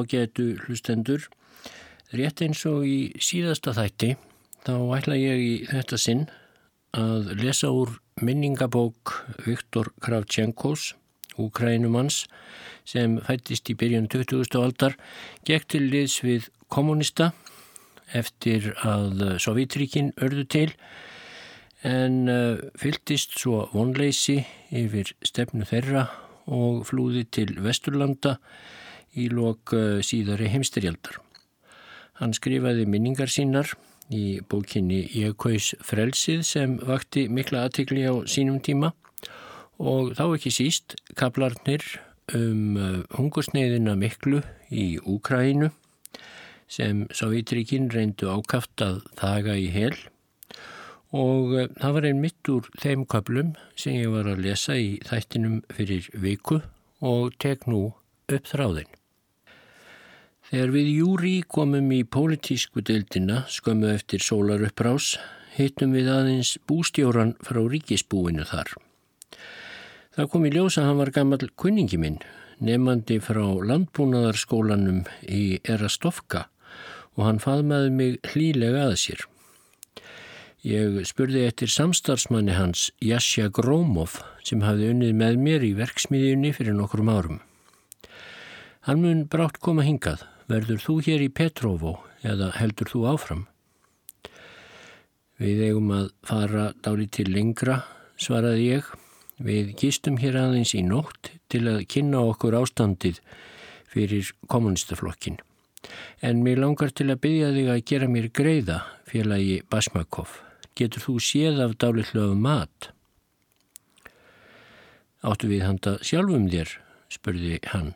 ágætu hlustendur. Rétt eins og í síðasta þætti þá ætla ég í þetta sinn að lesa úr minningabók Viktor Kravtjenkos, úkrænumanns, sem fættist í byrjun 20. aldar, gekk til liðs við kommunista eftir að Sovjetríkin örðu til en fyltist svo vonleysi yfir stefnu þeirra og flúði til Vesturlanda í lok uh, síðari heimsterjaldar. Hann skrifaði minningar sínar í bókinni Ég kaus frelsið sem vakti mikla aðtikli á sínum tíma og þá ekki síst kaplarnir um uh, hungursneiðina miklu í Úkrænu sem Sovjetríkin reyndu ákaft að þaga í hel og uh, það var einn mitt úr þeim kaplum sem ég var að lesa í þættinum fyrir viku og tek nú upp þráðin. Þegar við júri komum í pólitísku deildina skömmu eftir sólaruppbrás hittum við aðeins bústjóran frá ríkisbúinu þar. Það kom í ljósa að hann var gammal kunningi minn, nefandi frá landbúnaðarskólanum í Erastofka og hann faðmaði mig hlílega að sér. Ég spurði eftir samstarfsmanni hans Jasja Grómov sem hafði unnið með mér í verksmiðjunni fyrir nokkrum árum. Hann mun brátt koma hingað verður þú hér í Petrovo eða heldur þú áfram? Við eigum að fara dáli til lengra, svaraði ég. Við gistum hér aðeins í nótt til að kynna okkur ástandið fyrir kommunistaflokkin. En mér langar til að byggja þig að gera mér greiða, félagi Basmakov. Getur þú séð af dálitlu af mat? Áttu við handa sjálfum þér, spurði hann.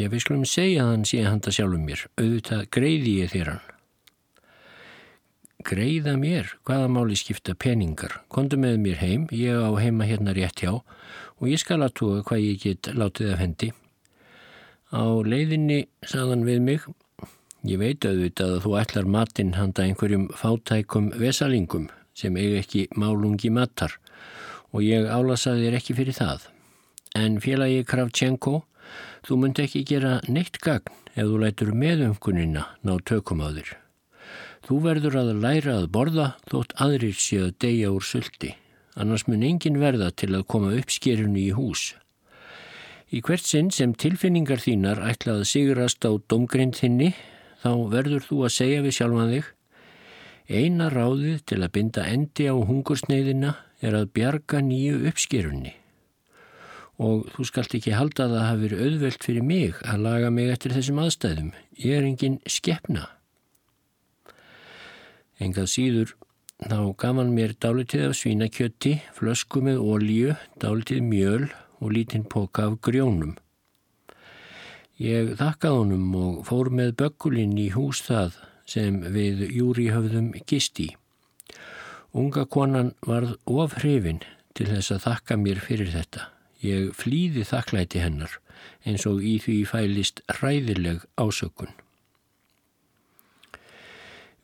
Ég við skulum segja að hann sé handa sjálfum mér, auðvitað greiði ég þér hann. Greiða mér, hvaða máli skipta peningar, kondu með mér heim, ég á heima hérna rétt hjá og ég skal að tóa hvað ég get látið af hendi. Á leiðinni saðan við mig, ég veit auðvitað að þú ætlar matinn handa einhverjum fátækum vesalingum sem eiga ekki málungi matar og ég álasaði þér ekki fyrir það. En félagi Kravchenko Þú myndi ekki gera neitt gagn ef þú lætur meðumkunina ná tökum á þér. Þú verður að læra að borða þótt aðrir séu að deyja úr sulti, annars mun engin verða til að koma uppskerjunu í hús. Í hvert sinn sem tilfinningar þínar ætlað að sigurast á domgrind þinni, þá verður þú að segja við sjálfan þig Eina ráðið til að binda endi á hungursneiðina er að bjarga nýju uppskerjunni og þú skalt ekki halda að það hafi verið auðvelt fyrir mig að laga mig eftir þessum aðstæðum. Ég er engin skeppna. Engað síður þá gaf hann mér dálitið af svínakjötti, flösku með ólíu, dálitið mjöl og lítinn póka af grjónum. Ég þakkað honum og fór með bökkulinn í hús það sem við júri höfðum gist í. Unga konan varð of hrifin til þess að þakka mér fyrir þetta. Ég flýði þakklæti hennar eins og í því fælist ræðileg ásökun.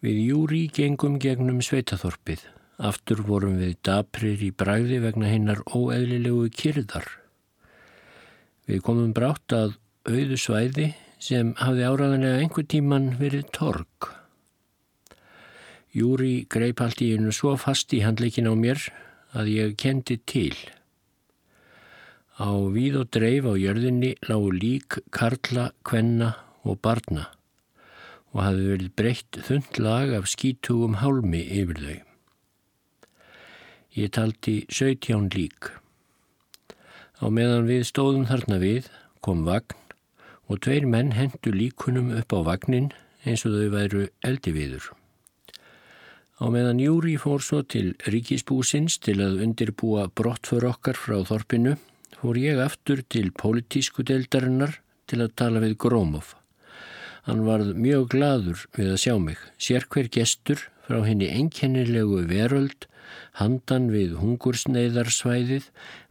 Við júri gengum gegnum sveitaþorpið. Aftur vorum við daprir í bræði vegna hennar óeðlilegu kyrðar. Við komum brátt að auðu svæði sem hafði áraðanlega einhver tíman verið torg. Júri greip allt í einu svo fast í handleikin á mér að ég kendi til. Á víð og dreif á jörðinni lágu lík karla, kvenna og barna og hafi verið breytt þund lag af skítugum hálmi yfir þau. Ég taldi 17 lík. Á meðan við stóðum þarna við kom vagn og tveir menn hendu líkunum upp á vagnin eins og þau væru eldi viður. Á meðan Júri fór svo til ríkisbúsins til að undirbúa brott fyrir okkar frá þorpinu fór ég aftur til pólitísku deildarinnar til að tala við Grómov. Hann varð mjög gladur við að sjá mig, sér hver gestur frá henni einkennilegu veröld, handan við hungursneiðarsvæðið,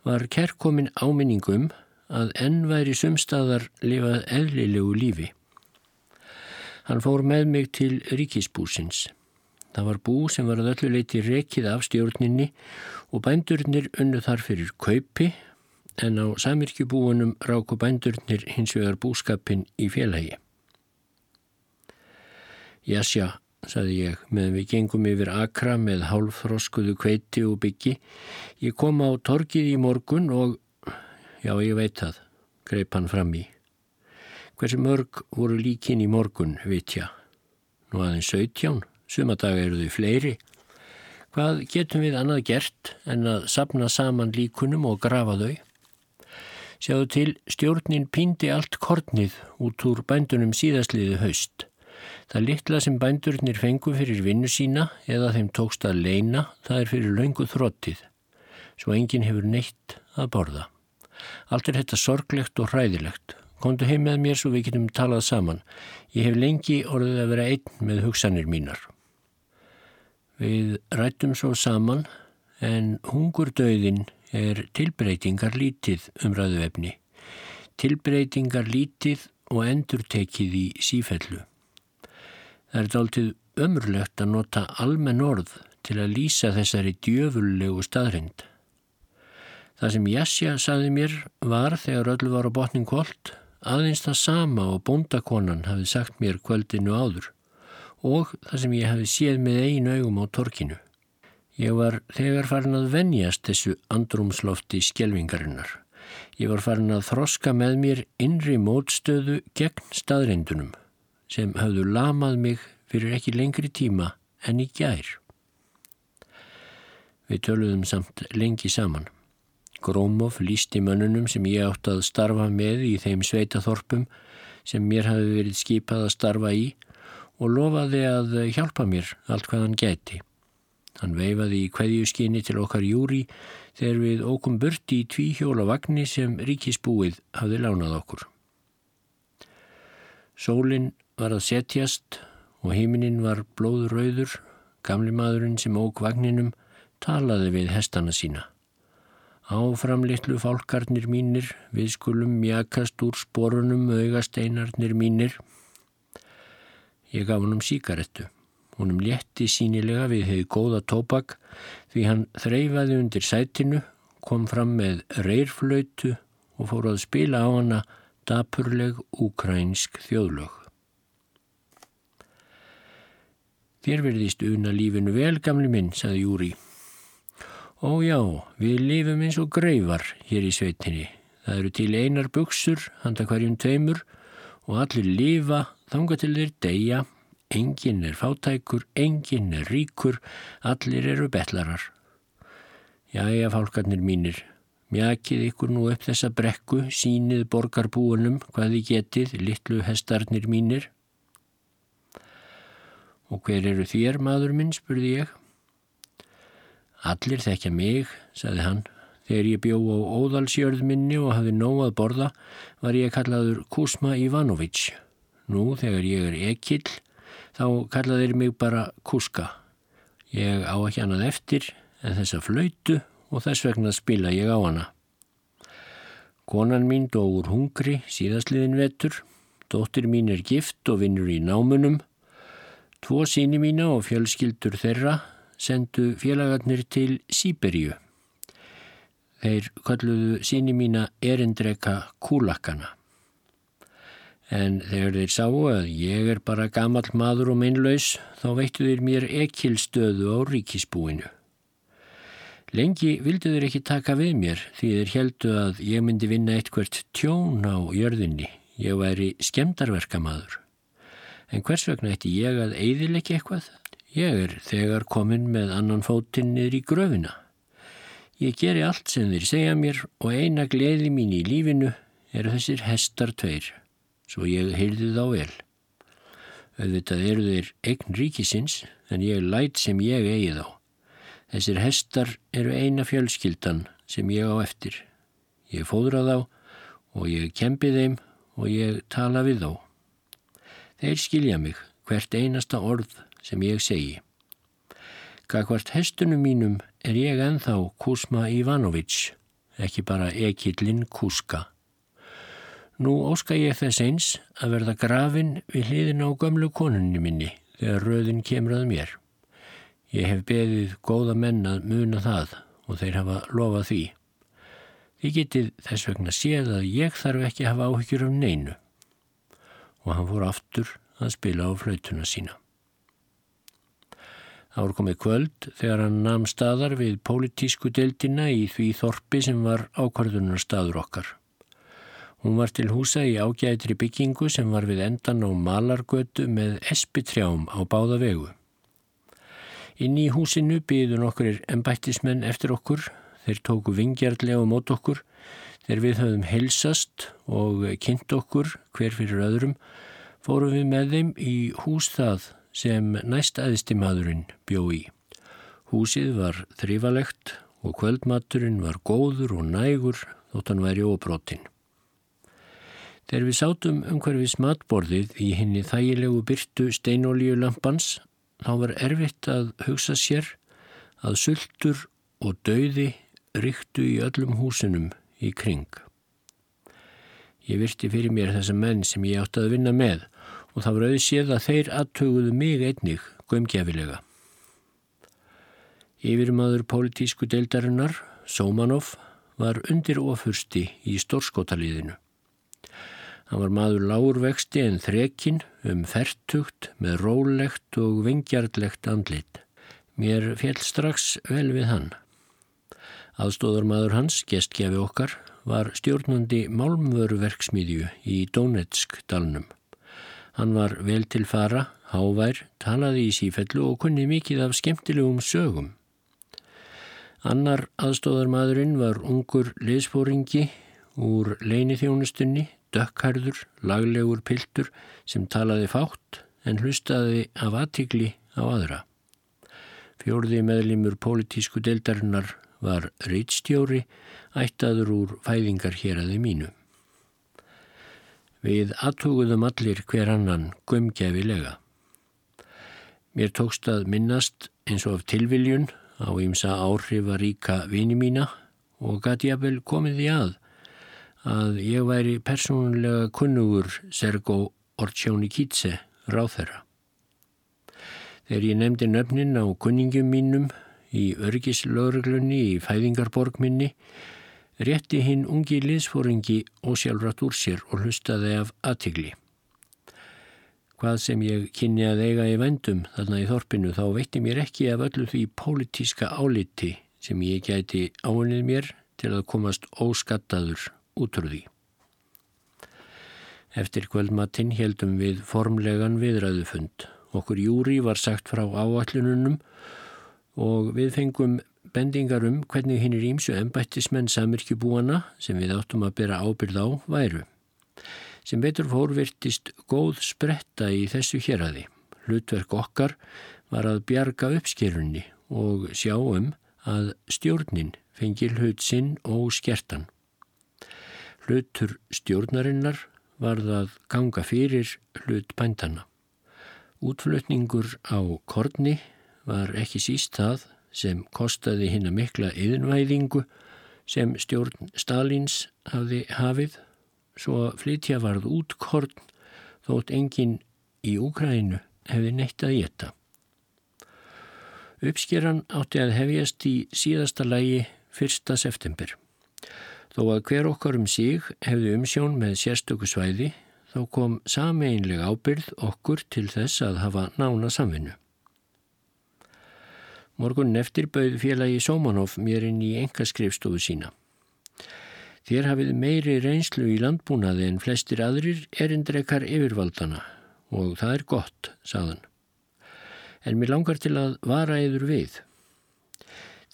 var kerkomin áminningum að enn væri sumstaðar lifað eðlilegu lífi. Hann fór með mig til ríkisbúsins. Það var bú sem var að öllu leiti rekið af stjórninni og bændurnir unnu þar fyrir kaupi en á samirkjubúunum ráku bændurnir hins vegar búskapin í félagi. Jasja, saði ég, meðan við gengum yfir akra með hálfroskuðu kveiti og byggi. Ég kom á torkið í morgun og, já ég veit það, greip hann fram í. Hversu mörg voru líkin í morgun, vitja? Nú aðeins 17, sumadaga eru þau fleiri. Hvað getum við annað gert en að sapna saman líkunum og grafa þau? Sjáðu til, stjórnin píndi allt kornið út úr bændunum síðastliðu haust. Það litla sem bændurnir fengu fyrir vinnu sína eða þeim tókst að leina, það er fyrir laungu þróttið, svo enginn hefur neitt að borða. Allt er þetta sorglegt og hræðilegt. Kondu heim með mér svo við getum talað saman. Ég hef lengi orðið að vera einn með hugsanir mínar. Við rættum svo saman en hungurdauðin er tilbreytingar lítið umræðu efni. Tilbreytingar lítið og endurtekið í sífellu. Það er dáltið ömurlegt að nota almenn orð til að lýsa þessari djöfullegu staðrind. Það sem Jasja saði mér var þegar öllu var á botning kvöld aðeins það sama og bóndakonan hafi sagt mér kvöldinu áður og það sem ég hafi séð með einu augum á torkinu. Ég var þegar farin að venjast þessu andrumslofti skjelvingarinnar. Ég var farin að þroska með mér innri mótstöðu gegn staðrindunum sem hafðu lamað mig fyrir ekki lengri tíma en í gær. Við töluðum samt lengi saman. Grómof lísti mönnunum sem ég átt að starfa með í þeim sveitaþorpum sem mér hafi verið skipað að starfa í og lofaði að hjálpa mér allt hvað hann gæti. Hann veifaði í kveðjuskinni til okkar júri þegar við ókum burti í tví hjóla vagnni sem ríkisbúið hafði lánað okkur. Sólinn var að setjast og heiminin var blóðröður, gamli maðurinn sem óg vagninum talaði við hestana sína. Áfram litlu fálkarnir mínir, við skulum mjakast úr sporunum augasteinarnir mínir. Ég gaf hann um síkarettu. Húnum létti sínilega við hefði góða tópak því hann þreyfaði undir sætinu, kom fram með reyrflötu og fór að spila á hana dapurleg úkrænsk þjóðlög. Þér verðist una lífinu vel, gamli minn, saði Júri. Ó já, við lifum eins og greifar hér í sveitinni. Það eru til einar buksur, handa hverjum tveimur og allir lifa, þanga til þeir deyja. Engin er fátækur, engin er ríkur, allir eru betlarar. Jæja, fálkarnir mínir, mjakið ykkur nú upp þessa brekku, sínið borgarbúunum, hvað þið getið, litlu hestarnir mínir. Og hver eru þér, maður minn, spurði ég. Allir þekkja mig, saði hann. Þegar ég bjó á óðalsjörð minni og hafi nóg að borða var ég kallaður Kusma Ivanović. Nú, þegar ég er ekill, þá kallaðir mig bara Kuska. Ég á ekki annað eftir en þessa flöytu og þess vegna spila ég á hana. Konan mín dóur hungri síðastliðin vetur. Dóttir mín er gift og vinnur í námunum Tvo síni mína og fjölskyldur þeirra sendu félagarnir til Sýberíu. Þeir kalluðu síni mína erindreka kúlakkana. En þegar þeir sáu að ég er bara gammal maður og meinlaus þá veittu þeir mér ekilstöðu á ríkisbúinu. Lengi vildu þeir ekki taka við mér því þeir heldu að ég myndi vinna eitthvert tjón á jörðinni. Ég væri skemdarverkamaður. En hvers vegna ætti ég að eiðilegja eitthvað? Ég er þegar komin með annan fótinn niður í gröfina. Ég geri allt sem þeir segja mér og eina gleði mín í lífinu eru þessir hestar tveir, svo ég heyrði þá vel. Auðvitað eru þeir eign ríkisins en ég læt sem ég eigi þá. Þessir hestar eru eina fjölskyldan sem ég á eftir. Ég fóðra þá og ég kempi þeim og ég tala við þá. Þeir skilja mig hvert einasta orð sem ég segi. Gagvart hestunum mínum er ég enþá Kusma Ivanović, ekki bara ekillin Kuska. Nú óska ég þess eins að verða grafin við hliðin á gömlu konunni minni þegar röðin kemur að mér. Ég hef beðið góða menn að muna það og þeir hafa lofað því. Þið getið þess vegna séð að ég þarf ekki að hafa áhyggjur af neinu. Og hann fór aftur að spila á flautuna sína. Það voru komið kvöld þegar hann namn staðar við pólitísku deildina í því þorpi sem var ákvarðunar staður okkar. Hún var til húsa í ágæðitri byggingu sem var við endan á malargötu með espitrjám á báða vegu. Inn í húsinu byðu nokkur ennbættismenn eftir okkur Þeir tóku vingjarlega mót okkur þegar við höfum helsast og kynnt okkur hver fyrir öðrum fórum við með þeim í hús það sem næst aðisti maðurinn bjó í. Húsið var þrývalegt og kvöldmaturinn var góður og nægur þótt hann væri óbrótin. Þegar við sátum umhverfis matborðið í henni þægilegu byrtu steinolíulampans þá var erfitt að hugsa sér að sultur og dauði ríktu í öllum húsinum í kring. Ég virti fyrir mér þessa menn sem ég átti að vinna með og það var auðséð að þeir aðtöguðu mig einnig gömgefilega. Yfirmaður pólitísku deildarinnar, Sómanov, var undir ofursti í stórskótaliðinu. Hann var maður lágurvexti en þrekinn um fertugt með rólegt og vingjarlegt andlit. Mér fjell strax vel við hann. Aðstóðarmadur hans, gestgefi okkar, var stjórnandi málmvöruverksmiðju í Donetsk dalnum. Hann var vel til fara, hávær, talaði í sífellu og kunni mikið af skemmtilegum sögum. Annar aðstóðarmadurinn var ungur leisfóringi úr leinithjónustunni, dökkarður, laglegur piltur sem talaði fátt en hlustaði af aðtikli á aðra. Fjórði meðlimur pólitísku deildarinnar var reytstjóri ættaður úr fæðingar hér aðeins mínu. Við aðtuguðum allir hver annan gömgefilega. Mér tókst að minnast eins og af tilviljun á ýmsa áhrifa ríka vini mína og gæti að vel komið í að að ég væri persónulega kunnugur Sergo Ortsjónikítse ráð þeirra. Þegar ég nefndi nöfnin á kunningum mínum í örgislauruglunni í fæðingarborg minni, rétti hinn ungi liðsfóringi ósjálfrat úr sér og hlustaði af aðtigli. Hvað sem ég kynni að eiga í vendum þarna í þorpinu þá veitti mér ekki af öllu því pólitíska áliti sem ég gæti áinnið mér til að komast óskattaður út úr því. Eftir kvöldmatinn heldum við formlegan viðræðufund. Okkur júri var sagt frá áallununum og við fengum bendingar um hvernig hinn er ímsu ennbættismenn samirkjubúana sem við áttum að bera ábyrð á væru. Sem betur fórvirtist góð spretta í þessu héradi. Hlutverk okkar var að bjarga uppskerunni og sjá um að stjórnin fengi hlut sinn og skertan. Hlutur stjórnarinnar var það ganga fyrir hlut bændana. Útflutningur á korni var ekki síst það sem kostaði hinn að mikla yðinvæðingu sem stjórn Stalins hafði hafið svo flytja varð út korn þótt enginn í Úkrænu hefði neitt að geta. Uppskeran átti að hefjast í síðasta lægi 1. september. Þó að hver okkar um sig hefði umsjón með sérstöku svæði þá kom sameinlega ábyrð okkur til þess að hafa nána samvinnu. Morgun eftir bauð félagi Sómanov mér inn í engaskrifstofu sína. Þér hafið meiri reynslu í landbúnaði en flestir aðrir erindrekar yfirvaldana og það er gott, sagðan. En mér langar til að vara yður við.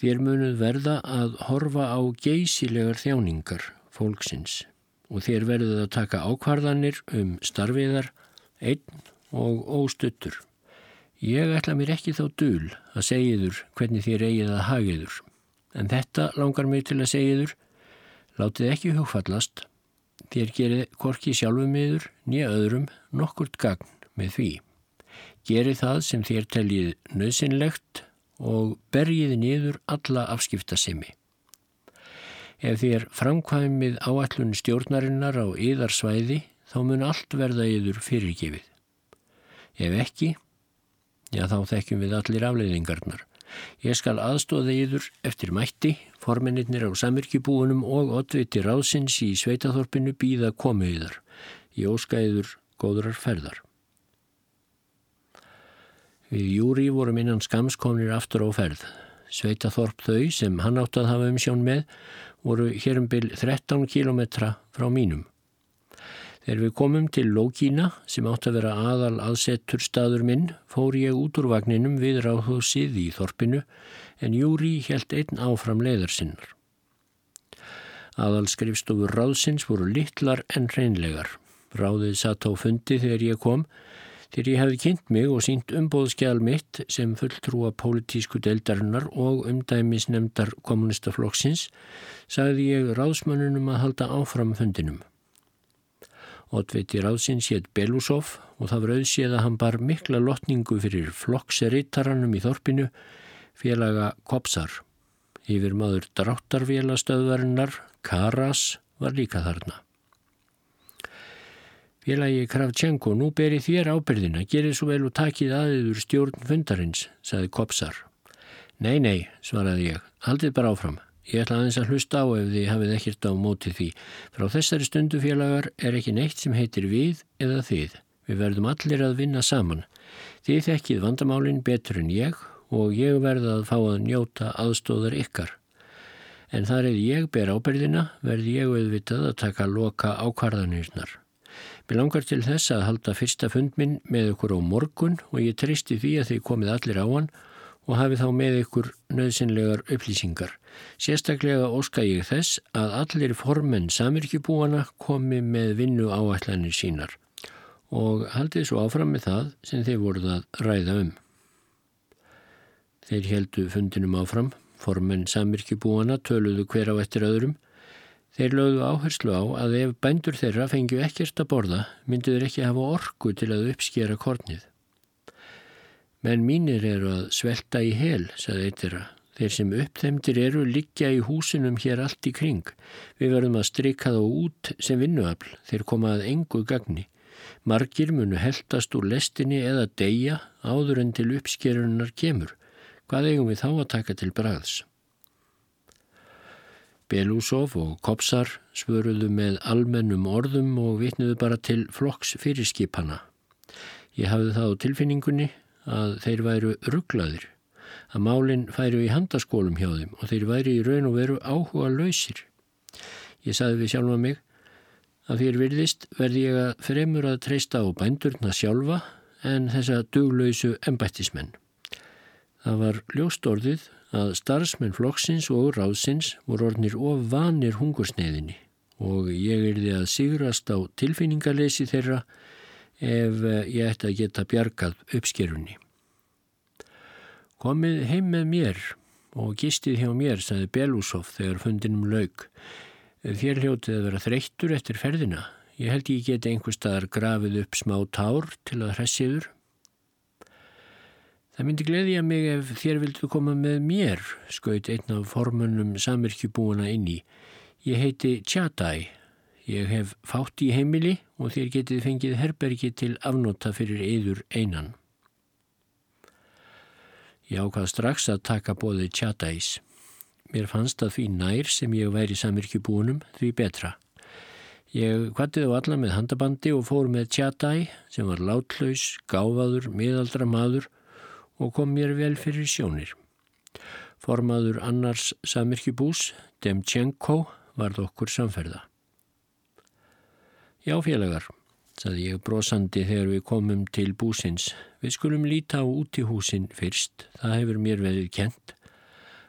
Þér munuð verða að horfa á geysilegar þjáningar fólksins og þér verðuð að taka ákvarðanir um starfiðar einn og óstuttur. Ég ætla mér ekki þá dul að segiður hvernig þér eigið að hagiður, en þetta langar mig til að segiður, látið ekki hugfallast, þér gerið korki sjálfum yður nýja öðrum nokkurt gagn með því. Gerið það sem þér teljið nöðsynlegt og bergiði niður alla afskiptasemi. Ef þér framkvæmið áallun stjórnarinnar á yðarsvæði þá mun allt verða yður fyrirgefið. Ef ekki, Já, þá þekkjum við allir afleiðingarnar. Ég skal aðstóða yður eftir mætti, formennir á samirkjubúunum og oddviti ráðsins í sveitaþorpinu býða komu yður. Ég óska yður góðrar ferðar. Við Júri vorum innan skamskomnir aftur á ferð. Sveitaþorp þau sem hann átt að hafa um sjón með voru hér um byl 13 kilometra frá mínum. Þegar við komum til Lókína sem átt að vera aðal aðsettur staður minn fór ég út úr vagninum við ráðhúsið í Þorpinu en Júri helt einn áfram leiðarsinnar. Aðal skrifstofur ráðsins voru litlar en reynlegar. Ráðið satt á fundi þegar ég kom þegar ég hefði kynnt mig og sínt umbóðskjál mitt sem fulltrúa pólitísku deildarinnar og umdæmisnemdar kommunistaflokksins sagði ég ráðsmannunum að halda áfram fundinum. Oddveiti ráðsins hétt Belusov og það var auðséð að hann bar mikla lotningu fyrir flokkseritaranum í þorpinu félaga Kopsar. Yfir maður dráttarvélastöðvarinnar Karas var líka þarna. Félagi Kravchenko, nú ber ég þér ábyrðina, gerið svo vel og takið aðiður stjórn fundarins, saði Kopsar. Nei, nei, svaraði ég, haldið bara áfram. Ég ætla aðeins að hlusta á ef þið hafið ekkert á mótið því. Frá þessari stundu félagar er ekki neitt sem heitir við eða þið. Við verðum allir að vinna saman. Þið þekkið vandamálinn betur en ég og ég verða að fá að njóta aðstóðar ykkar. En þar eða ég ber ábyrðina verði ég auðvitað að taka loka ákvarðanirnar. Mér langar til þess að halda fyrsta fundminn með ykkur á morgun og ég tristi því að þið komið allir á hann og hafi þá með ykkur nöðsynlegar upplýsingar. Sérstaklega óska ég þess að allir formenn samirkjubúana komi með vinnu áætlanir sínar og haldið svo áfram með það sem þeir voruð að ræða um. Þeir heldu fundinum áfram, formenn samirkjubúana töluðu hver á eftir öðrum Þeir lögðu áherslu á að ef bændur þeirra fengju ekkert að borða myndu þeir ekki hafa orku til að uppskjera kornið. Menn mínir eru að svelta í hel, saði eittirra. Þeir sem uppþemdir eru liggja í húsinum hér allt í kring. Við verðum að strika þá út sem vinnuafl, þeir koma að engu gagni. Margir munu heldast úr lestinni eða deyja áður en til uppskerunar kemur. Hvað eigum við þá að taka til bræðs? Belusov og Kopsar svöruðu með almennum orðum og vitnuðu bara til flokks fyrirskipana. Ég hafði það á tilfinningunni að þeir væru rugglaðir, að málinn færu í handaskólum hjá þeim og þeir væri í raun og veru áhuga lausir. Ég saði við sjálfa mig að fyrir virðist verði ég að fremur að treysta á bændurna sjálfa en þessa duglausu embættismenn. Það var ljóstorðið að starfsmenn flokksins og ráðsins voru orðnir of vanir hungursneiðinni og ég er því að sigrast á tilfinningarleysi þeirra ef eh, ég ætti að geta bjargað uppskerunni. Komið heim með mér og gistið hjá mér, saði Belusov þegar fundinum laug. Þér hljótið að vera þreyttur eftir ferðina. Ég held ég geti einhver staðar grafið upp smá tár til að hressiður Það myndi gleðja mig ef þér vildu koma með mér, skaut einn af formunum samirkjubúana inn í. Ég heiti Tjadæ. Ég hef fátt í heimili og þér getið fengið herbergi til afnota fyrir yður einan. Ég ákvað strax að taka bóði Tjadæs. Mér fannst að því nær sem ég væri samirkjubúnum því betra. Ég kvattið á alla með handabandi og fór með Tjadæ sem var látlaus, gáfaður, miðaldra maður og kom mér vel fyrir sjónir. Formaður annars samirkjubús, Demtjenko, varð okkur samferða. Já félagar, saði ég brosandi þegar við komum til búsins. Við skulum líta á út í húsin fyrst, það hefur mér veðið kent.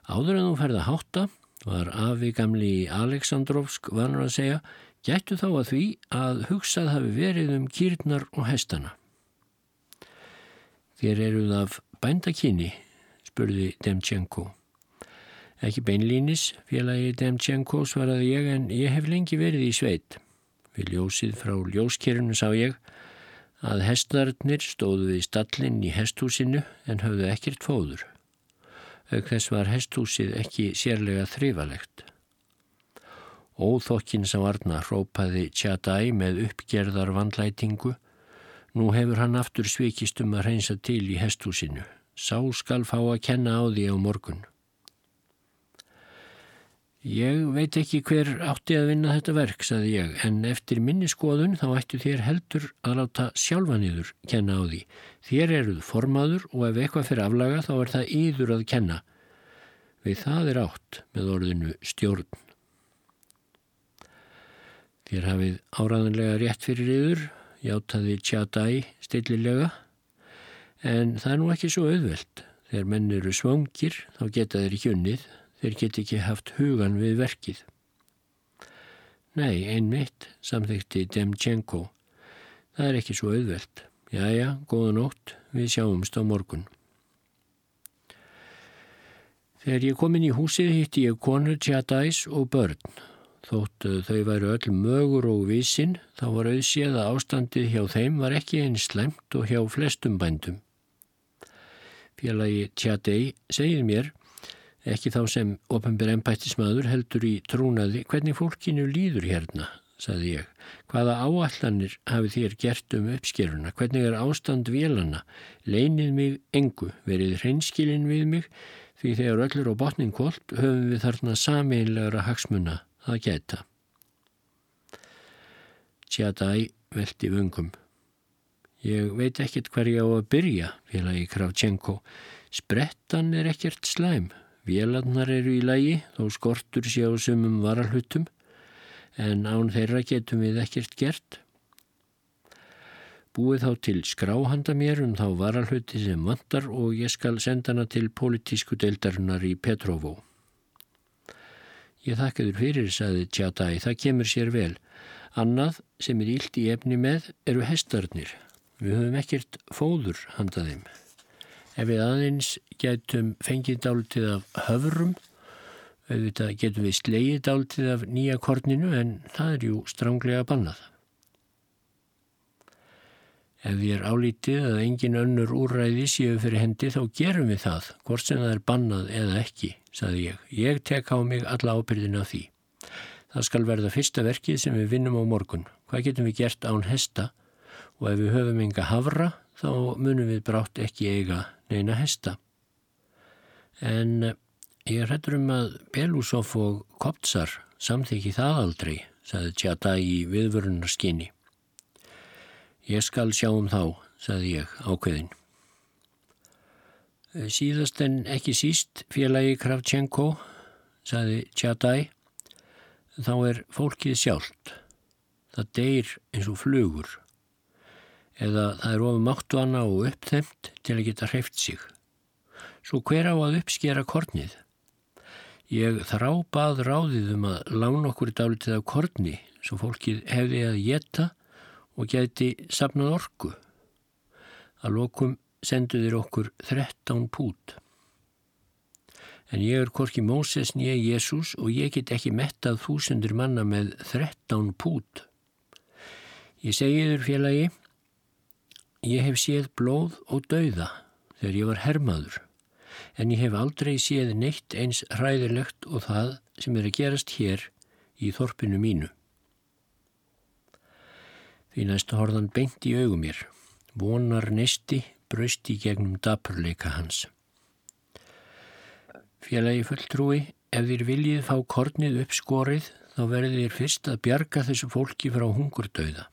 Áður en þú ferða hátta, var afi gamli í Aleksandrovsk vanur að segja, gættu þá að því að hugsað hafi verið um kýrnar og hestana. Þér eruð af bændakinni, spurði Demtjenko. Ekki beinlínis, félagi Demtjenko, svaraði ég, en ég hef lengi verið í sveit. Við ljósið frá ljóskerinu sá ég að hestarnir stóðu við stallin í hesthúsinu en höfðu ekkert fóður. Auk þess var hesthúsið ekki sérlega þrifalegt. Óþokkin sem varna hrópaði Tjadæ með uppgerðar vandlætingu Nú hefur hann aftur svikist um að reynsa til í hesthúsinu. Sá skal fá að kenna á því á morgun. Ég veit ekki hver átti að vinna þetta verk, saði ég, en eftir minni skoðun þá ættu þér heldur að láta sjálfaniður kenna á því. Þér eruð formaður og ef eitthvað fyrir aflaga þá er það yður að kenna. Við það er átt með orðinu stjórn. Þér hafið áraðanlega rétt fyrir yður, játaði tjadæ stillilega, en það er nú ekki svo auðvelt. Þegar menn eru svangir þá geta þeir ekki unnið þeir get ekki haft hugan við verkið. Nei, einmitt, samþykti Demchenko. Það er ekki svo auðvelt. Jæja, góða nótt, við sjáumst á morgun. Þegar ég kom inn í húsið hitti ég konur, tjadæs og börn. Þótt þau væru öll mögur og vísin, þá var auðséð að ástandið hjá þeim var ekki eins slemt og hjá flestum bændum. Félagi Tjadei segir mér ekki þá sem ofinbyr ennbættismadur heldur í trúnaði hvernig fólkinu líður hérna, saði ég. Hvaða áallanir hafi þér gert um uppskeruna? Hvernig er ástand vélana? Leinið mig engu, verið hreinskilin við mig því þegar öllur á botnin kvöld höfum við þarna sameinlegra hagsmuna að geta. Tjadæ veldi vöngum. Ég veit ekkert hver ég á að byrja, félagi Kravchenko. Sprettan er ekkert slæm, Vélarnar eru í lagi þó skortur sé á sumum varalhutum en án þeirra getum við ekkert gert. Búið þá til skráhanda mér um þá varalhuti sem vantar og ég skal senda hana til politísku deildarinnar í Petrovó. Ég þakkaður fyrir, saði Tjadæ, það kemur sér vel. Annað sem er ílt í efni með eru hestarnir. Við höfum ekkert fóður handaðum. Ef við aðeins getum fengið dáltið af höfrum, auðvitað getum við slegið dáltið af nýja korninu en það er jú stránglega bannað. Ef við er álítið að engin önnur úrræði séu fyrir hendi þá gerum við það, hvort sem það er bannað eða ekki, saði ég. Ég tek á mig alla ábyrðin af því. Það skal verða fyrsta verkið sem við vinnum á morgun. Hvað getum við gert án hesta og ef við höfum enga havra þá munum við brátt ekki eiga neina hesta. En eh, ég hrettur um að Belusov og Koptsar samþykki það aldrei, saði Tjata í viðvörunarskinni. Ég skal sjá um þá, saði ég ákveðin. Eh, síðast en ekki síst félagi Kravchenko, saði Tjatai, þá er fólkið sjálft. Það deyr eins og flugur eða það er ofum áttuana og uppþemt til að geta hreift sig. Svo hver á að uppskera kornið? Ég þrábað ráðið um að lána okkur dálitið af korni svo fólkið hefði að geta og geti sapnað orku. Að lokum senduðir okkur 13 pút. En ég er korki Móses nýja Jésús og ég get ekki mettað þúsundur manna með 13 pút. Ég segi þurr félagi Ég hef séð blóð og dauða þegar ég var hermaður en ég hef aldrei séð neitt eins hræðilegt og það sem er að gerast hér í þorpinu mínu. Því næstu horðan beint í augum mér, vonar nesti braust í gegnum dapurleika hans. Félagi fulltrúi, ef þér viljið fá kornið upp skorið þá verður þér fyrst að bjarga þessu fólki frá hungurdauða.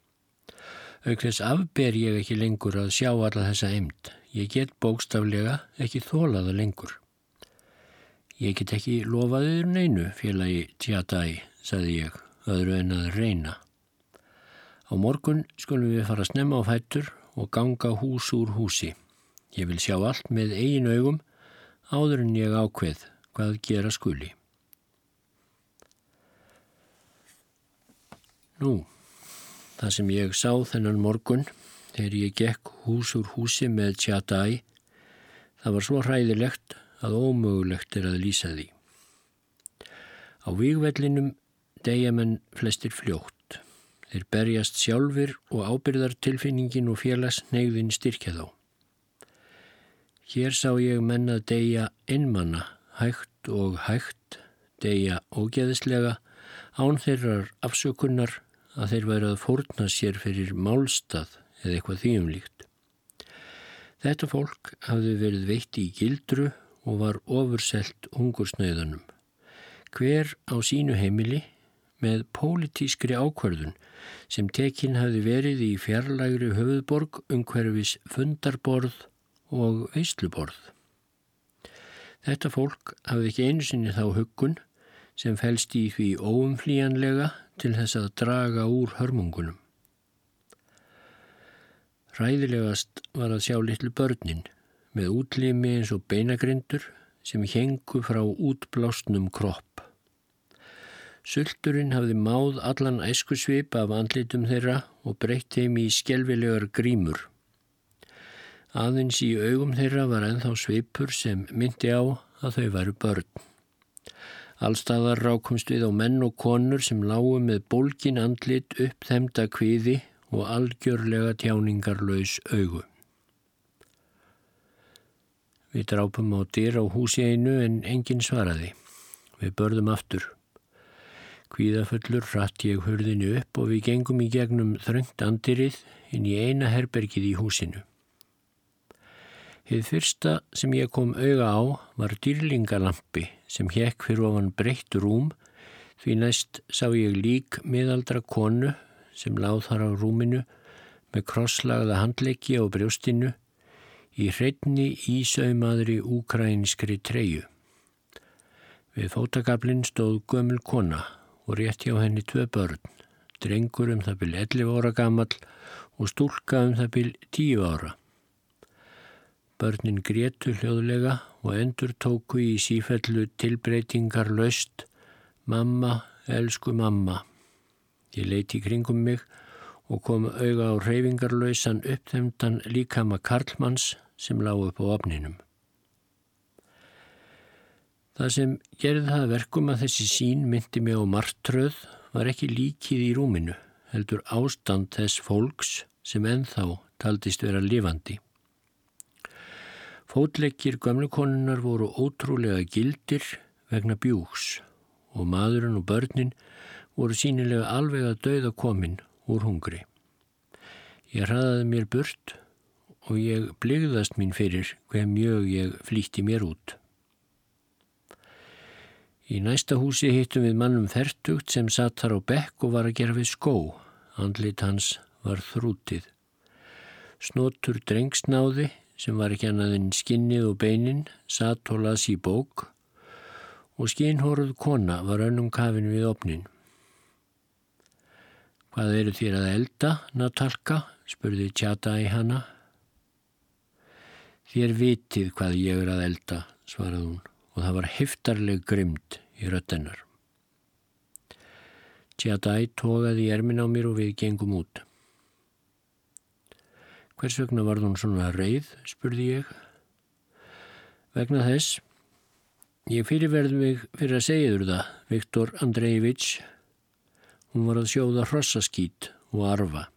Þess afber ég ekki lengur að sjá alla þessa eimt. Ég get bókstaflega ekki þólaða lengur. Ég get ekki lofaðið neinu, félagi tjadæ, saði ég, öðru en að reyna. Á morgun skulum við fara að snemma á fættur og ganga hús úr húsi. Ég vil sjá allt með eigin augum áður en ég ákveð hvað gera skuli. Nú, Það sem ég sá þennan morgun þegar ég gekk hús úr húsi með tjata í, það var svo hræðilegt að ómögulegt er að lýsa því. Á výgvellinum degja menn flestir fljótt. Þeir berjast sjálfur og ábyrðartilfinningin og félagsnegðin styrkja þá. Hér sá ég menna degja innmanna, hægt og hægt, degja ógeðislega, án þeirrar afsökunnar að þeir væri að fórna sér fyrir málstað eða eitthvað þýjumlíkt. Þetta fólk hafði verið veitt í gildru og var ofurselt hungursnöðunum. Hver á sínu heimili með pólitískri ákverðun sem tekinn hafði verið í fjarlægri höfuðborg umhverfis fundarborð og veistluborð. Þetta fólk hafði ekki einu sinni þá huggun sem fælst í því óumflíjanlega til þess að draga úr hörmungunum. Ræðilegast var að sjá litlu börnin með útlimi eins og beinagrindur sem hengu frá útblásnum kropp. Sulturinn hafði máð allan æskusvip af andlitum þeirra og breytt þeim í skjelvilegar grímur. Aðeins í augum þeirra var enþá svipur sem myndi á að þau varu börn. Allstaðar rákumst við á menn og konur sem lágu með bólkin andlit upp þemda kviði og algjörlega tjáningarlaus augu. Við drápum á dyr á húsi einu en enginn svaraði. Við börðum aftur. Kvíðafullur rætt ég hurðinu upp og við gengum í gegnum þröngt andirið inn í eina herbergið í húsinu. Hið fyrsta sem ég kom auga á var dýrlingalampi sem hekk fyrir ofan breytt rúm því næst sá ég lík miðaldra konu sem láð þar á rúminu með krosslagða handleiki á brjóstinu í hreitni ísauðmaðri úkrænskri treyu. Við fótagablinn stóð gömul kona og rétt hjá henni tvö börn, drengur um það byrj 11 ára gammal og stúlka um það byrj 10 ára. Börnin grétu hljóðlega og endur tóku í sífellu tilbreytingar löst Mamma, elsku mamma. Ég leiti kringum mig og kom auga á reyfingarlausan uppþemdan líkama Karlmanns sem lág upp á opninum. Það sem gerði það verkum að þessi sín myndi mig á martröð var ekki líkið í rúminu, heldur ástand þess fólks sem enþá taldist vera lifandi. Fótleggir gamlekonunar voru ótrúlega gildir vegna bjúks og maðurinn og börnin voru sínilega alveg að dauða komin úr hungri. Ég hraðaði mér burt og ég bligðast mín fyrir hver mjög ég flýtti mér út. Í næsta húsi hittum við mannum færtugt sem satt þar á bekk og var að gera við skó. Andlit hans var þrútið. Snotur drengsnáði sem var ekki annað en skinnið og beinin, satt og las í bók og skinnhóruð kona var önnum kafin við opnin. Hvað eru þér að elda, Natalka? spurði tjata í hana. Þér vitið hvað ég er að elda, svarað hún og það var heftarleg grimd í röttenar. Tjata í tógaði í ermin á mér og við gengum út. Hvers vegna var hún svona reið, spurði ég. Vegna þess, ég fyrirverði mig fyrir að segja þurr það, Viktor Andreevits, hún var að sjóða hrossaskít og arfa.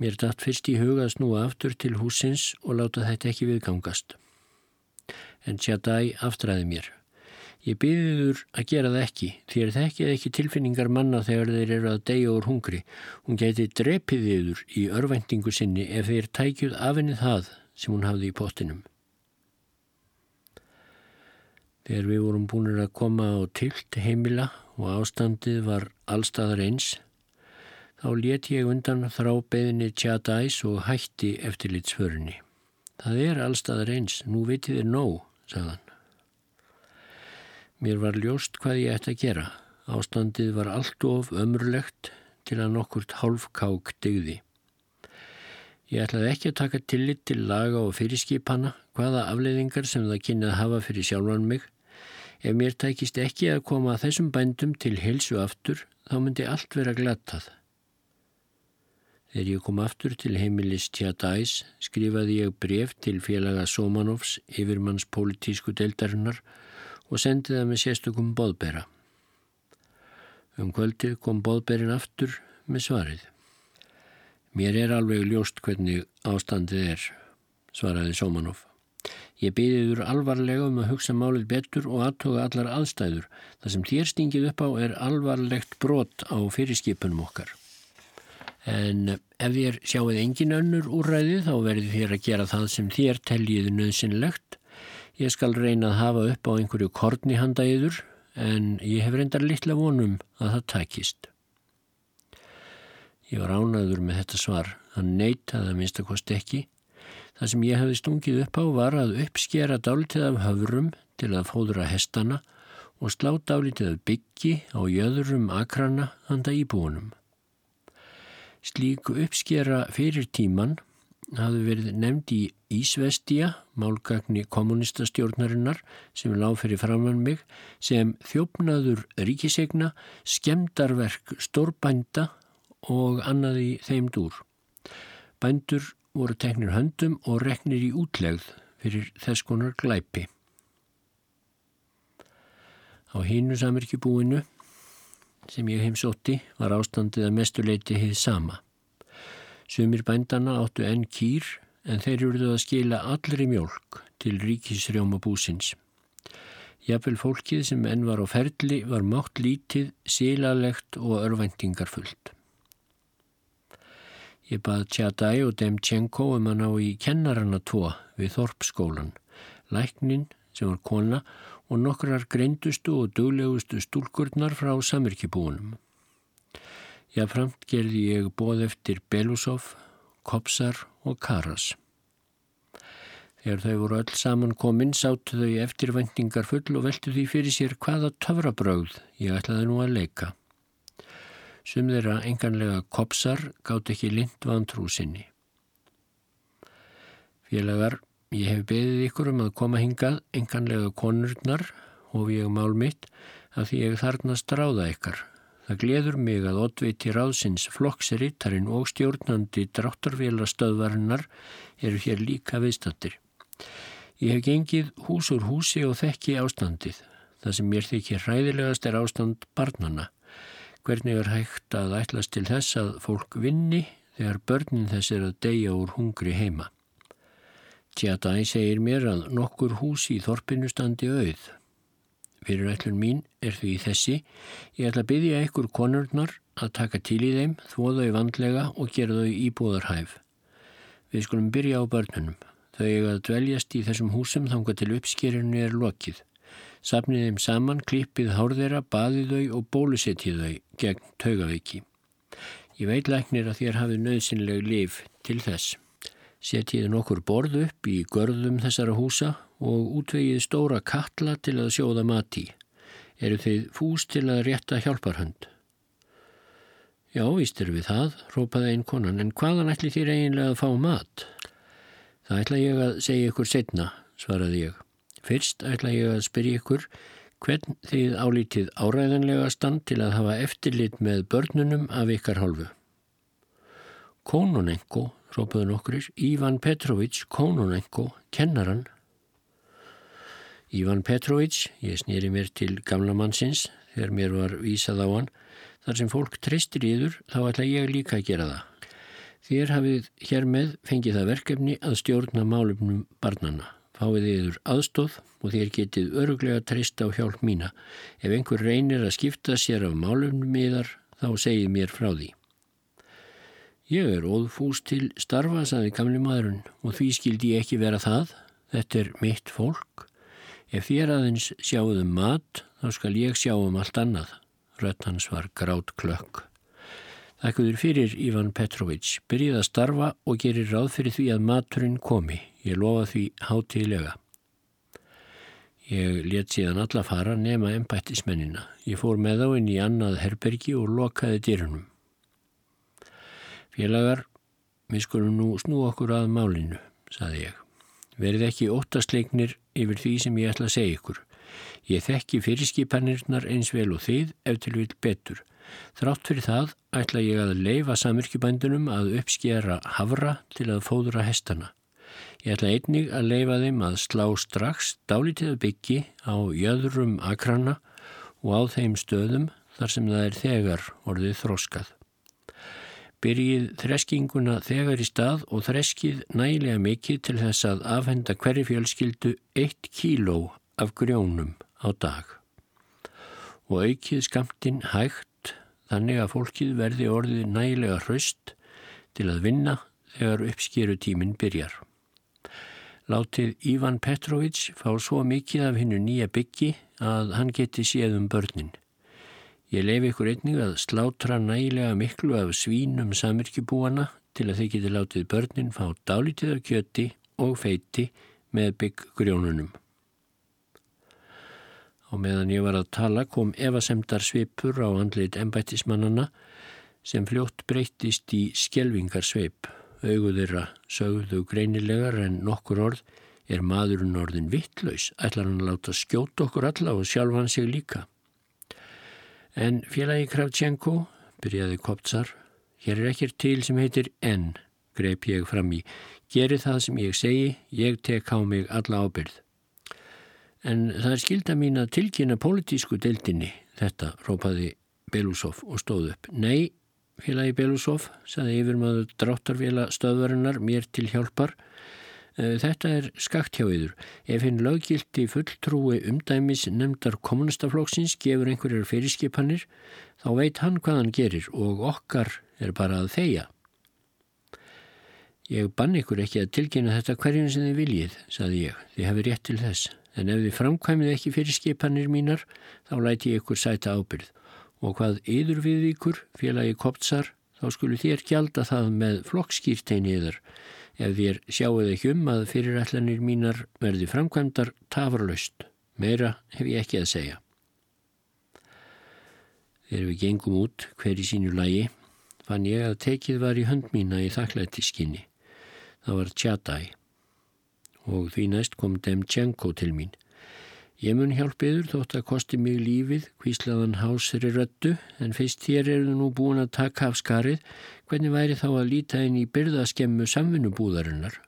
Mér dætt fyrst í huga að snúa aftur til húsins og láta þetta ekki viðgangast. En Tjadai aftræði mér. Ég byrðiður að gera það ekki, er það ekki tilfinningar manna þegar þeir eru að deyja úr hungri. Hún geti drepið yður í örvæntingu sinni ef þeir tækjuð afinnið það sem hún hafði í pottinum. Þegar við vorum búinir að koma á tilt heimila og ástandið var allstaðar eins, þá let ég undan þrá beðinni tjadæs og hætti eftirlitsförinni. Það er allstaðar eins, nú vitið þér nóg, sagðan. Mér var ljóst hvað ég ætti að gera. Ástandið var allt of ömurlegt til að nokkurt hálfkák digði. Ég ætlaði ekki að taka tillit til laga og fyrirskipana, hvaða afleiðingar sem það kynnið hafa fyrir sjálfan mig. Ef mér tækist ekki að koma að þessum bændum til helsu aftur, þá myndi allt vera glattað. Þegar ég kom aftur til heimilis Tjadæs skrifaði ég bref til félaga Somanovs yfirmanns politísku deildarinnar og sendi það með sérstökum boðbera. Um kvöldið kom boðberin aftur með svarið. Mér er alveg ljóst hvernig ástandið er, svaraði Sómanov. Ég byrðiður alvarlega um að hugsa málið betur og aðtoga allar aðstæður. Það sem þér stingið upp á er alvarlegt brot á fyrirskipunum okkar. En ef þér sjáuð engin önnur úræði þá verður þér að gera það sem þér teljiðu nöðsynlegt. Ég skal reyna að hafa upp á einhverju korni handa yður en ég hef reyndar litla vonum að það takist. Ég var ánaður með þetta svar. Hann neytaði að minnst að kosti ekki. Það sem ég hefði stungið upp á var að uppskera dálitið af höfrum til að fóðra hestana og slá dálitið af byggi á jöðurum akrana handa íbúinum. Slík uppskera fyrir tíman hafði verið nefnd í Ísvestia, málgagni kommunistastjórnarinnar sem lág fyrir framann mig, sem þjófnaður ríkisegna, skemdarverk stórbænda og annaði þeim dúr. Bændur voru teknir höndum og reknir í útlegð fyrir þess konar glæpi. Á hínu samirkjubúinu sem ég heimsótti var ástandið að mestuleiti heið sama. Sumir bændana áttu enn kýr en þeir eruðu að skila allri mjölk til ríkisrjóma búsins. Jafnvel fólkið sem enn var á ferli var mátt lítið, sílalegt og örvæntingarfullt. Ég bað Tjadæ og Demtjenko um að ná í kennarana tvo við Þorpskólan, læknin sem var kona og nokkrar greindustu og duglegustu stúlkurnar frá samirkibúnum. Jáframt gerði ég bóð eftir Belusov, Kopsar og Karas. Þegar þau voru öll saman kominn sáttu þau eftirvendingar full og veltu því fyrir sér hvaða töfrabröð ég ætlaði nú að leika. Sum þeirra enganlega Kopsar gátt ekki lind vantrúsinni. Félagar Ég hef beðið ykkur um að koma hingað enganlega konurnar og ég mál mitt að því ég þarna stráða ykkar. Það gleður mig að oddviti ráðsins flokksrittarinn og stjórnandi dráttarvélastöðvarinnar eru hér líka viðstattir. Ég hef gengið hús úr húsi og þekki ástandið. Það sem mér þykir hræðilegast er ástand barnana. Hvernig er hægt að ætlast til þess að fólk vinni þegar börnin þess er að deyja úr hungri heima? Tjadæ segir mér að nokkur hús í þorpinu standi auð. Fyrir ætlun mín er því þessi, ég ætla að byggja ykkur konurnar að taka til í þeim, þvó þau vandlega og gera þau íbúðarhæf. Við skulum byrja á börnunum. Þau eiga að dveljast í þessum húsum þanga til uppskerinu er lokið. Sapnið þeim saman, klippið hárðeira, baðið þau og bólusettið þau gegn taugaveiki. Ég veit læknir að þér hafið nöðsynleg lif til þess setjiði nokkur borð upp í görðum þessara húsa og útvegið stóra kalla til að sjóða mati. Eru þið fús til að rétta hjálparhönd? Já, víst eru við það, rópaði einn konan, en hvaðan ætli þér eiginlega að fá mat? Það ætla ég að segja ykkur setna, svaraði ég. Fyrst ætla ég að spyrja ykkur hvern þið álítið áræðanlega stand til að hafa eftirlit með börnunum af ykkar hálfu. Konunenko rópaði nokkur, Ívan Petrovic, Kononenko, kennaran. Ívan Petrovic, ég snýri mér til gamla mannsins þegar mér var vísað á hann, þar sem fólk treystir yður, þá ætla ég líka að gera það. Þér hafið hér með fengið það verkefni að stjórna málumnum barnana. Fáið yður aðstóð og þér getið öruglega treysta á hjálp mína. Ef einhver reynir að skipta sér af málumnum yðar, þá segið mér frá því. Ég er óðfús til starfa, saði gamli maðurinn, og því skildi ég ekki vera það. Þetta er mitt fólk. Ef þér aðeins sjáuðum mat, þá skal ég sjá um allt annað. Rött hans var grátt klökk. Þakkuður fyrir Ivan Petrovic. Byrjið að starfa og gerir ráð fyrir því að maturinn komi. Ég lofa því hátilega. Ég let síðan alla fara nema ennbættismennina. Ég fór með á inn í annað herbergi og lokaði dyrunum. Félagar, við skulum nú snú okkur að málinu, saði ég. Verið ekki óttastleiknir yfir því sem ég ætla að segja ykkur. Ég þekki fyrirskipanirnar eins vel og þið ef til vil betur. Þrátt fyrir það ætla ég að leifa samirkjubændunum að uppskjera havra til að fóðra hestana. Ég ætla einnig að leifa þeim að slá strax dálítið byggi á jöðrum akrana og á þeim stöðum þar sem það er þegar orðið þróskað. Byrjið þreskinguna þegar í stað og þreskið nægilega mikið til þess að afhenda hverju fjölskyldu 1 kíló af grjónum á dag. Og aukið skamtinn hægt þannig að fólkið verði orðið nægilega hraust til að vinna þegar uppskeru tíminn byrjar. Látið Ívan Petrovic fá svo mikið af hinnu nýja byggi að hann geti séð um börnin. Ég lefi ykkur einnig að slátra nægilega miklu af svínum samirkjubúana til að þeir geti látið börnin fá dálítið af kjöti og feiti með bygggrjónunum. Og meðan ég var að tala kom evasemdar svipur á andleit embættismannana sem fljótt breyttist í skjelvingarsveip. Augu þeirra sögðu greinilegar en nokkur orð er maðurinn orðin vittlaus, ætlar hann að láta skjóta okkur alla og sjálfan sig líka. En félagi Kravtjenko, byrjaði Koptsar, hér er ekkert til sem heitir enn, greip ég fram í. Geri það sem ég segi, ég tek á mig alla ábyrð. En það er skilda mín að tilkynna politísku deildinni, þetta, rópaði Belusov og stóð upp. Nei, félagi Belusov, saði yfirmaður dráttarvila stöðvarinnar mér til hjálpar. Eh, þetta er skakt hjá yður. Ef hinn löggildi fulltrúi umdæmis nefndar kommunistaflokksins gefur einhverjar fyrirskipanir, þá veit hann hvað hann gerir og okkar er bara að þeia. Ég bann ykkur ekki að tilkynna þetta hverjum sem þið viljið, saði ég. Þið hefur rétt til þess en ef þið framkvæmið ekki fyrir skipanir mínar þá læti ég ykkur sæta ábyrð og hvað yður við ykkur, félagi koptsar, þá skulu þér gjalda það með flokkskýrteini yður ef þér sjáuð ekki um að fyrirætlanir mínar verði framkvæmdar tafurlaust. Meira hef ég ekki að segja. Þegar við gengum út hver í sínu lagi fann ég að tekið var í hönd mína í þakklættiskinni. Það var tjatæg og því næst kom Demtjenko til mín. Ég mun hjálpiður þótt að kosti mig lífið, hvíslaðan hásri röttu, en fyrst þér eru nú búin að taka af skarið, hvernig væri þá að líta inn í byrðaskemmu samvinnubúðarinnar?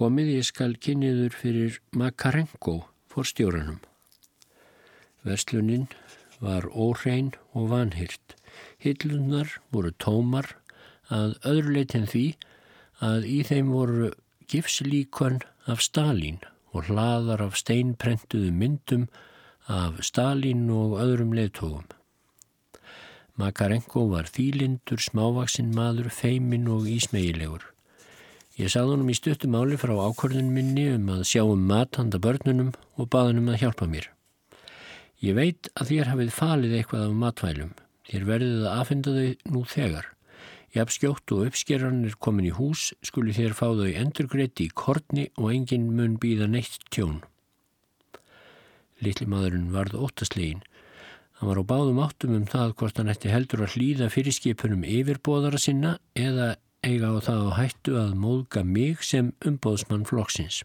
Komið ég skal kynniður fyrir Makarenko, forstjóranum. Versluninn var óhrein og vanhyrt. Hillunar voru tómar að öðruleitin því að í þeim voru gifslíkon af Stalin og hlaðar af steinprentuðu myndum af Stalin og öðrum leðtógum. Makarenko var þýlindur, smávaksinn maður, feimin og ísmegilegur. Ég sagði honum í stuttum áli frá ákvörðun minni um að sjá um mat handa börnunum og baði hann um að hjálpa mér. Ég veit að þér hafið falið eitthvað af matvælum. Þér verðið að aðfenda þau nú þegar. Jafn skjótt og uppskerran er komin í hús skuli þér fá þau endurgreiti í kortni og engin mun býða neitt tjón. Littli maðurinn varð óttaslegin. Hann var á báðum áttum um það hvort hann ætti heldur að hlýða fyrirskipunum yfirbóðara sinna eða eiga á það á hættu að móðga mig sem umbóðsmann flokksins.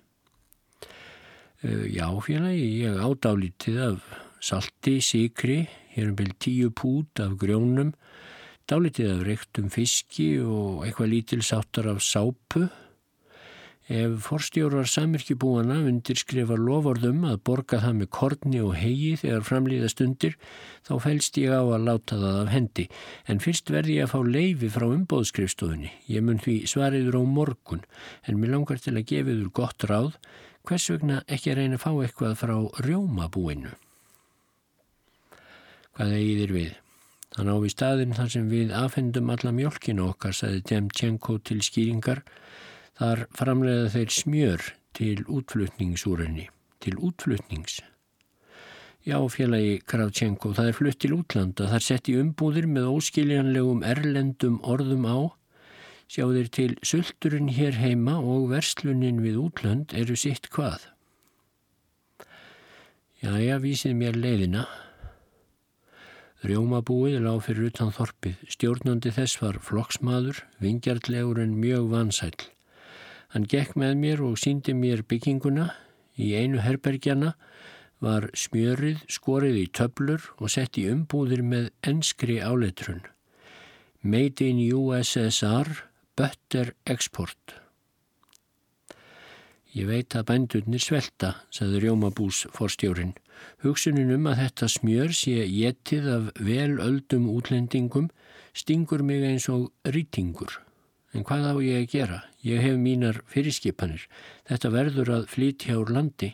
Já félagi, ég ádálítið af salti, síkri, hér um byrj tíu pút af grjónum, dálitið af reyktum fiski og eitthvað lítilsáttar af sápu. Ef forstjórar samirkjubúana undir skrifa lofordum að borga það með korni og hegi þegar framlýða stundir, þá fælst ég á að láta það af hendi. En fyrst verði ég að fá leifi frá umbóðskrifstofunni. Ég mun því svariður á morgun, en mér langar til að gefiður gott ráð, hvers vegna ekki að reyna að fá eitthvað frá rjómabúinu. Hvað er í þér við? Þann á við staðin þar sem við afhendum alla mjölkinu okkar, saði Demtjenko til skýringar, þar framleiða þeir smjör til útflutningsúrunni, til útflutnings. Já, félagi Kravtjenko, það er flutt til útlanda, þar sett í umbúðir með óskiljanlegum erlendum orðum á, sjá þeir til sulturinn hér heima og verslunin við útland eru sitt hvað. Já, já, vísið mér leiðina, Rjómabúið lág fyrir utan þorpið. Stjórnandi þess var flokksmaður, vingjartlegur en mjög vansæl. Hann gekk með mér og síndi mér bygginguna. Í einu herbergjana var smjörið skorið í töblur og sett í umbúðir með enskri áleitrun. Made in USSR, Butter Export. Ég veit að bændurnir svelta, saði Rjómabús forstjórin. Hugsunin um að þetta smjör sé getið af velöldum útlendingum stingur mig eins og rýtingur. En hvað á ég að gera? Ég hef mínar fyrirskipanir. Þetta verður að flytja úr landi.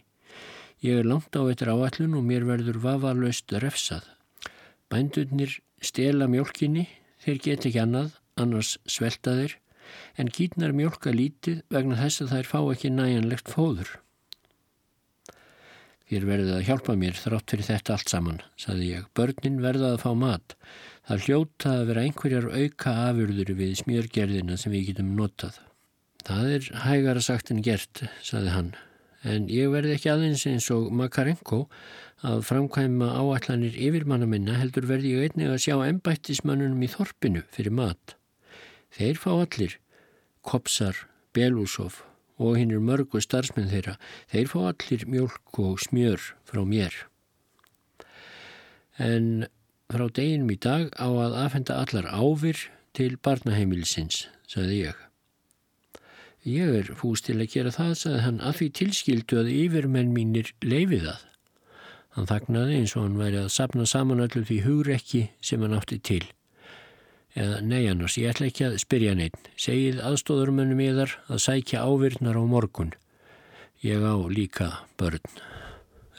Ég er langt á eittir áallun og mér verður vafalöst refsað. Bændurnir stela mjölkinni, þeir get ekki annað, annars svelta þeir, en kýtnar mjölka lítið vegna þess að þær fá ekki næjanlegt fóður. Þér verðið að hjálpa mér þrátt fyrir þetta allt saman, saði ég. Börnin verða að fá mat. Það hljóta að vera einhverjar auka afurður við smjörgerðina sem við getum notað. Það er hægara sagt en gert, saði hann. En ég verði ekki aðeins eins og Makarenko að framkvæma áallanir yfirmanna minna heldur verði ég einnig að sjá ennbættismannunum í þorpinu fyrir mat. Þeir fá allir, Kopsar, Belusov og hinn er mörgu starfsmenn þeirra. Þeir fá allir mjölk og smjör frá mér. En frá deginum í dag á að afhenda allar áfyr til barnaheimilsins, sagði ég. Ég er fúst til að gera það, sagði hann, að því tilskildu að yfirmenn mínir leifið það. Hann þagnaði eins og hann væri að sapna saman öllu því hugrekki sem hann átti til eða nei annars, ég ætla ekki að spyrja neitt. Segið aðstóðurmönnum yðar að sækja ávirnar á morgun. Ég á líka börn.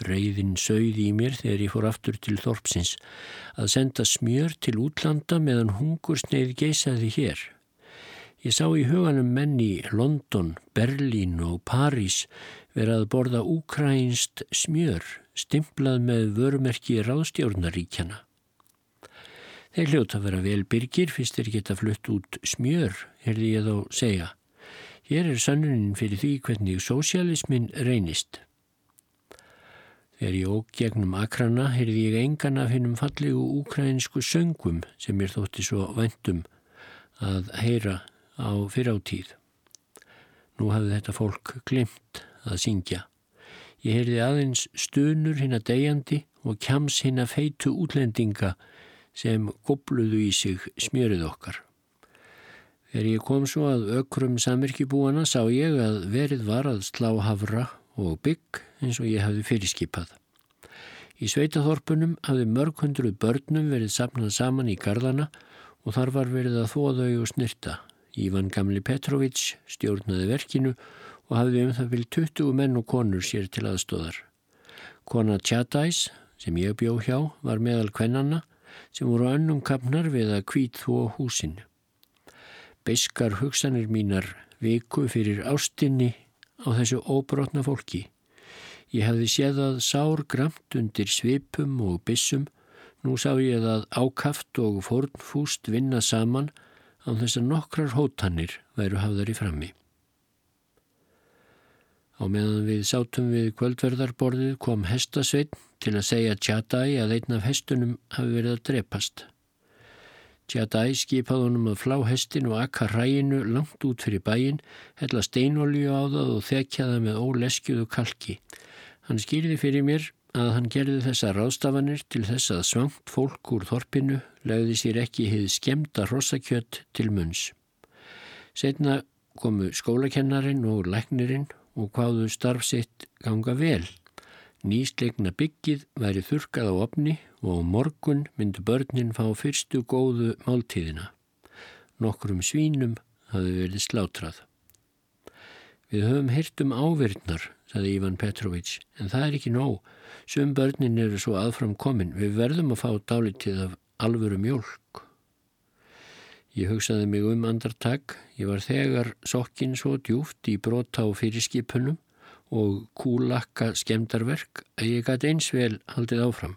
Reyðin sögði í mér þegar ég fór aftur til Þorpsins að senda smjör til útlanda meðan hungursneið geysaði hér. Ég sá í huganum menn í London, Berlín og París verið að borða úkrænst smjör, stimplað með vörumerki ráðstjórnaríkjana. Þeir hljóta að vera vel byrgir fyrst þeir geta flutt út smjör, herði ég þó segja. Hér er sannunin fyrir því hvernig sósialismin reynist. Þegar ég óg gegnum akrana heyrði ég engan af hennum fallegu úkrænsku söngum sem mér þótti svo vendum að heyra á fyrráttíð. Nú hafði þetta fólk glimt að syngja. Ég heyrði aðeins stunur hinn að degjandi og kjams hinn að feitu útlendinga sem gobluðu í sig smjörið okkar. Þegar ég kom svo að ökrum samirkibúana sá ég að verið var að slá hafra og bygg eins og ég hafði fyrirskipað. Í sveitaþorpunum hafði mörg hundruð börnum verið sapnað saman í gardana og þar var verið að þóðau og snirta. Ívan Gamli Petrovic stjórnaði verkinu og hafði um það vil 20 menn og konur sér til aðstóðar. Kona Tjadæs, sem ég bjó hjá, var meðal kvennanna sem voru önnum kapnar við að kvít þó húsin. Beiskar hugsanir mínar viku fyrir ástinni á þessu óbrotna fólki. Ég hefði séð að sár gramt undir svipum og bissum, nú sá ég að ákaft og fornfúst vinna saman á þess að nokkrar hótanir væru hafðar í frammi. Á meðan við sátum við kvöldverðarborðið kom hestasveitn til að segja Tjadæ að einn af hestunum hafi verið að drepast. Tjadæ skipaði honum að flá hestin og akka ræginu langt út fyrir bæin, hella steinolju á það og þekja það með óleskjuðu kalki. Hann skýrði fyrir mér að hann gerði þessa ráðstafanir til þess að svangt fólk úr þorpinu legði sér ekki hið skemta rossakjött til munns. Setna komu skólakennarin og læknirinn og hvaðu starf sitt ganga vel. Nýslegna byggið væri þurkað á opni og á morgun myndu börnin fá fyrstu góðu máltíðina. Nokkrum svínum hafi verið slátrað. Við höfum heyrt um ávirðnar, saði Ívan Petrovic, en það er ekki nóg. Sum börnin eru svo aðfram komin. Við verðum að fá dálitið af alvöru mjölk. Ég hugsaði mig um andartak. Ég var þegar sokkin svo djúft í brota og fyrirskipunum og kúlakka skemdarverk að ég gæti eins vel haldið áfram.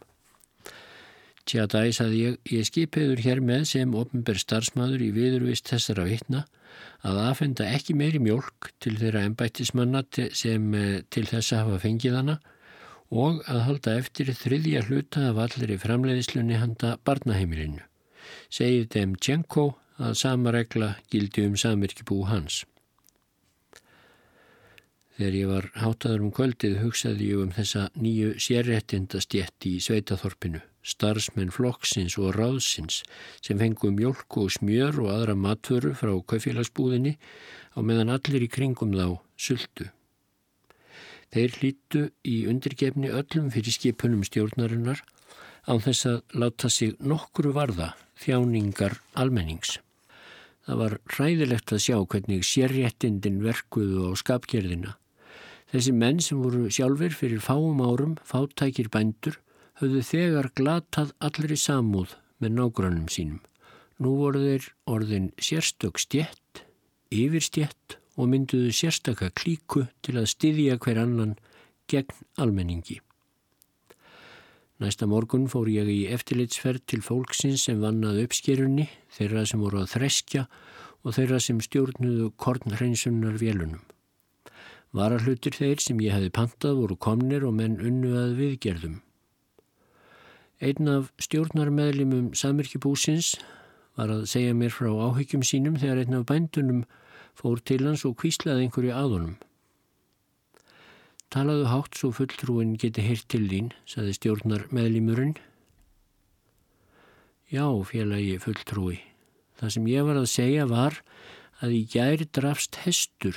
Tja dæs að ég, ég skipiður hér með sem ofnber starfsmæður í viðurvist þessara vittna að aðfenda ekki meiri mjölk til þeirra ennbættismanna sem eh, til þessa hafa fengið hana og að halda eftir þriðja hluta af allir í framleiðislunni handa barnaheimilinu. Segið dem Tjenko að sama regla gildi um samirkibú hans. Þegar ég var hátaður um kvöldið hugsaði ég um þessa nýju sérrettindastjetti í Sveitaþorpinu, starfsmenn flokksins og ráðsins sem fengum mjölk og smjör og aðra matvöru frá kaufélagsbúðinni á meðan allir í kringum þá sultu. Þeir hlýttu í undirgefni öllum fyrir skipunum stjórnarinnar á þess að láta sig nokkru varða þjáningar almennings. Það var ræðilegt að sjá hvernig sérréttindin verkuðu á skapgerðina. Þessi menn sem voru sjálfur fyrir fáum árum, fátækir bændur, höfðu þegar glatað allri samúð með nágrannum sínum. Nú voru þeir orðin sérstök stjett, yfirstjett og mynduðu sérstakka klíku til að styðja hver annan gegn almenningi. Næsta morgun fór ég í eftirlitsferð til fólksins sem vannaði uppskerunni, þeirra sem voru að þreskja og þeirra sem stjórnuðu kornhreinsunnar vélunum. Varahlutir þeir sem ég hefði pantað voru komnir og menn unnu að viðgerðum. Einn af stjórnarmeðlimum Samirkibúsins var að segja mér frá áhyggjum sínum þegar einn af bændunum fór til hans og kvíslaði einhverju aðunum. Talaðu hátt svo fulltrúin geti heyrt til þín, saði stjórnar meðlimurinn. Já, félagi fulltrúi. Það sem ég var að segja var að í gæri drafst hestur.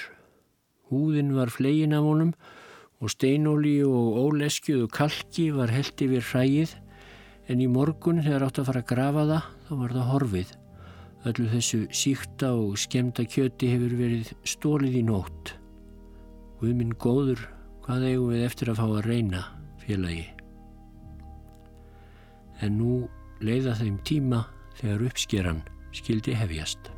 Húðin var flegin af honum og steinóli og óleskjuðu kalki var held yfir hræið en í morgun þegar átt að fara að grafa það þá var það horfið. Öllu þessu síkta og skemta kjöti hefur verið stólið í nótt. Við minn góður, hvað eigum við eftir að fá að reyna, félagi? En nú leiða þeim tíma þegar uppskeran skildi hefjast.